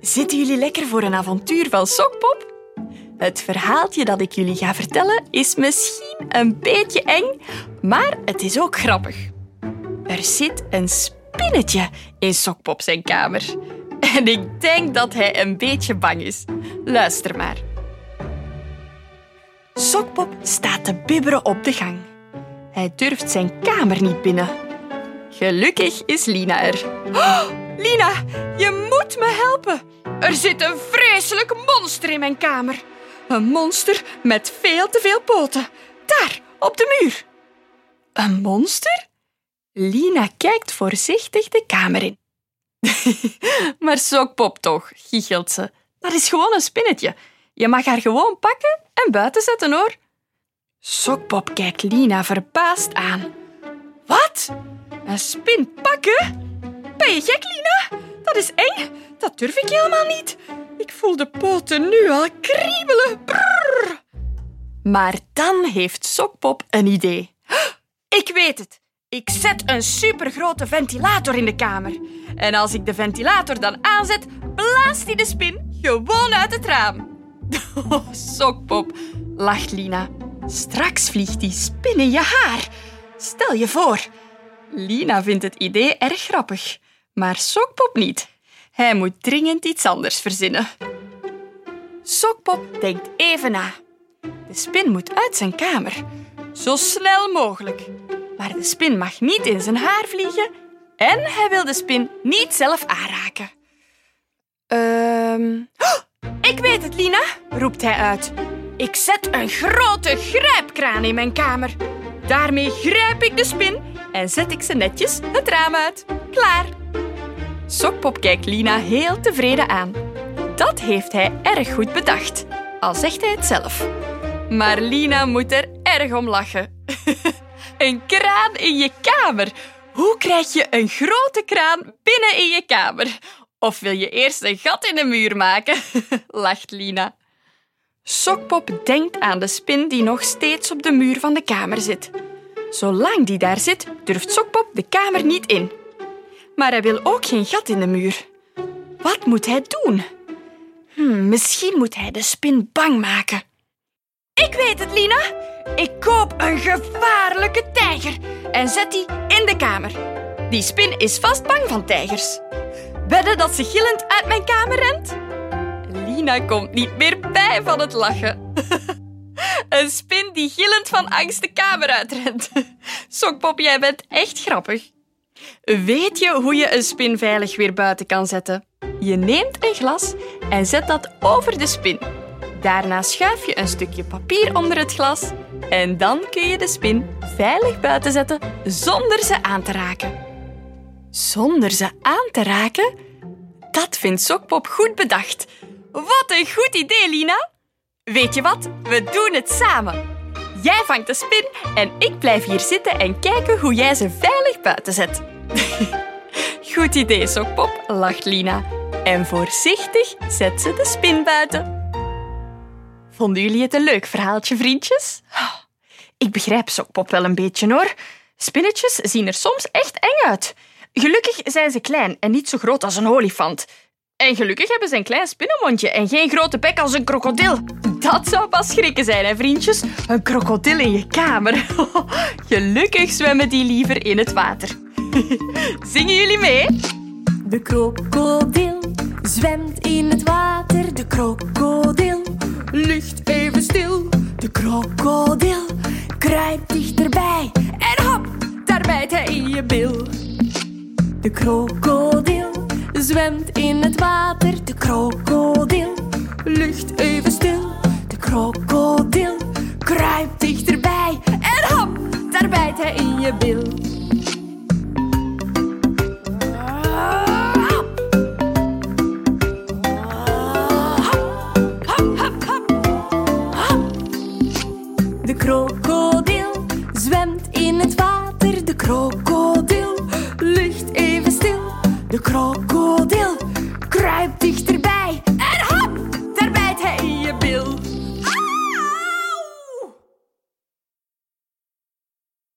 zitten jullie lekker voor een avontuur van Sokpop? Het verhaaltje dat ik jullie ga vertellen is misschien een beetje eng, maar het is ook grappig. Er zit een spinnetje in Sokpop zijn kamer. En ik denk dat hij een beetje bang is. Luister maar. Sokpop staat te bibberen op de gang. Hij durft zijn kamer niet binnen. Gelukkig is Lina er. Oh, Lina, je moet me helpen. Er zit een vreselijk monster in mijn kamer. Een monster met veel te veel poten. Daar, op de muur. Een monster? Lina kijkt voorzichtig de kamer in. maar Sokpop toch, giechelt ze. Dat is gewoon een spinnetje. Je mag haar gewoon pakken en buiten zetten hoor. Sokpop kijkt Lina verbaasd aan. Wat? Een spin pakken? Ben je gek, Lina? Dat is eng. Dat durf ik helemaal niet. Ik voel de poten nu al kriebelen. Maar dan heeft Sokpop een idee. Ik weet het. Ik zet een supergrote ventilator in de kamer. En als ik de ventilator dan aanzet, blaast hij de spin gewoon uit het raam. Oh, Sokpop, lacht Lina. Straks vliegt die spin in je haar. Stel je voor. Lina vindt het idee erg grappig, maar Sokpop niet. Hij moet dringend iets anders verzinnen. Sokpop denkt even na. De spin moet uit zijn kamer. Zo snel mogelijk. Maar de spin mag niet in zijn haar vliegen en hij wil de spin niet zelf aanraken. Ehm... Oh, ik weet het, Lina, roept hij uit. Ik zet een grote grijpkraan in mijn kamer. Daarmee grijp ik de spin en zet ik ze netjes het raam uit. Klaar. Sokpop kijkt Lina heel tevreden aan. Dat heeft hij erg goed bedacht, al zegt hij het zelf. Maar Lina moet er erg om lachen. een kraan in je kamer. Hoe krijg je een grote kraan binnen in je kamer? Of wil je eerst een gat in de muur maken? lacht Lina. Sokpop denkt aan de spin die nog steeds op de muur van de kamer zit. Zolang die daar zit, durft Sokpop de kamer niet in. Maar hij wil ook geen gat in de muur. Wat moet hij doen? Hm, misschien moet hij de spin bang maken. Ik weet het, Lina. Ik koop een gevaarlijke tijger en zet die in de kamer. Die spin is vast bang van tijgers. Wedden dat ze gillend uit mijn kamer rent? Lina komt niet meer bij van het lachen. Een spin die gillend van angst de kamer uitrent. Sokpop, jij bent echt grappig. Weet je hoe je een spin veilig weer buiten kan zetten? Je neemt een glas en zet dat over de spin. Daarna schuif je een stukje papier onder het glas en dan kun je de spin veilig buiten zetten zonder ze aan te raken. Zonder ze aan te raken? Dat vindt Sokpop goed bedacht. Wat een goed idee, Lina! Weet je wat? We doen het samen. Jij vangt de spin en ik blijf hier zitten en kijken hoe jij ze veilig buiten zet. Goed idee, Sokpop, lacht Lina. En voorzichtig zet ze de spin buiten. Vonden jullie het een leuk verhaaltje, vriendjes? Ik begrijp Sokpop wel een beetje hoor. Spinnetjes zien er soms echt eng uit. Gelukkig zijn ze klein en niet zo groot als een olifant. En gelukkig hebben ze een klein spinnenmondje en geen grote bek als een krokodil. Dat zou pas schrikken zijn, hè, vriendjes? Een krokodil in je kamer. Gelukkig zwemmen die liever in het water. Zingen jullie mee? De krokodil zwemt in het water. De krokodil ligt even stil. De krokodil kruipt dichterbij. En hop, daar bijt hij in je bil. De krokodil zwemt in het water. De krokodil ligt even stil. Krokodil kruipt dichterbij. En hop, daar bijt hij in je bil. De krokodil zwemt in het water. De krokodil ligt even stil. De krokodil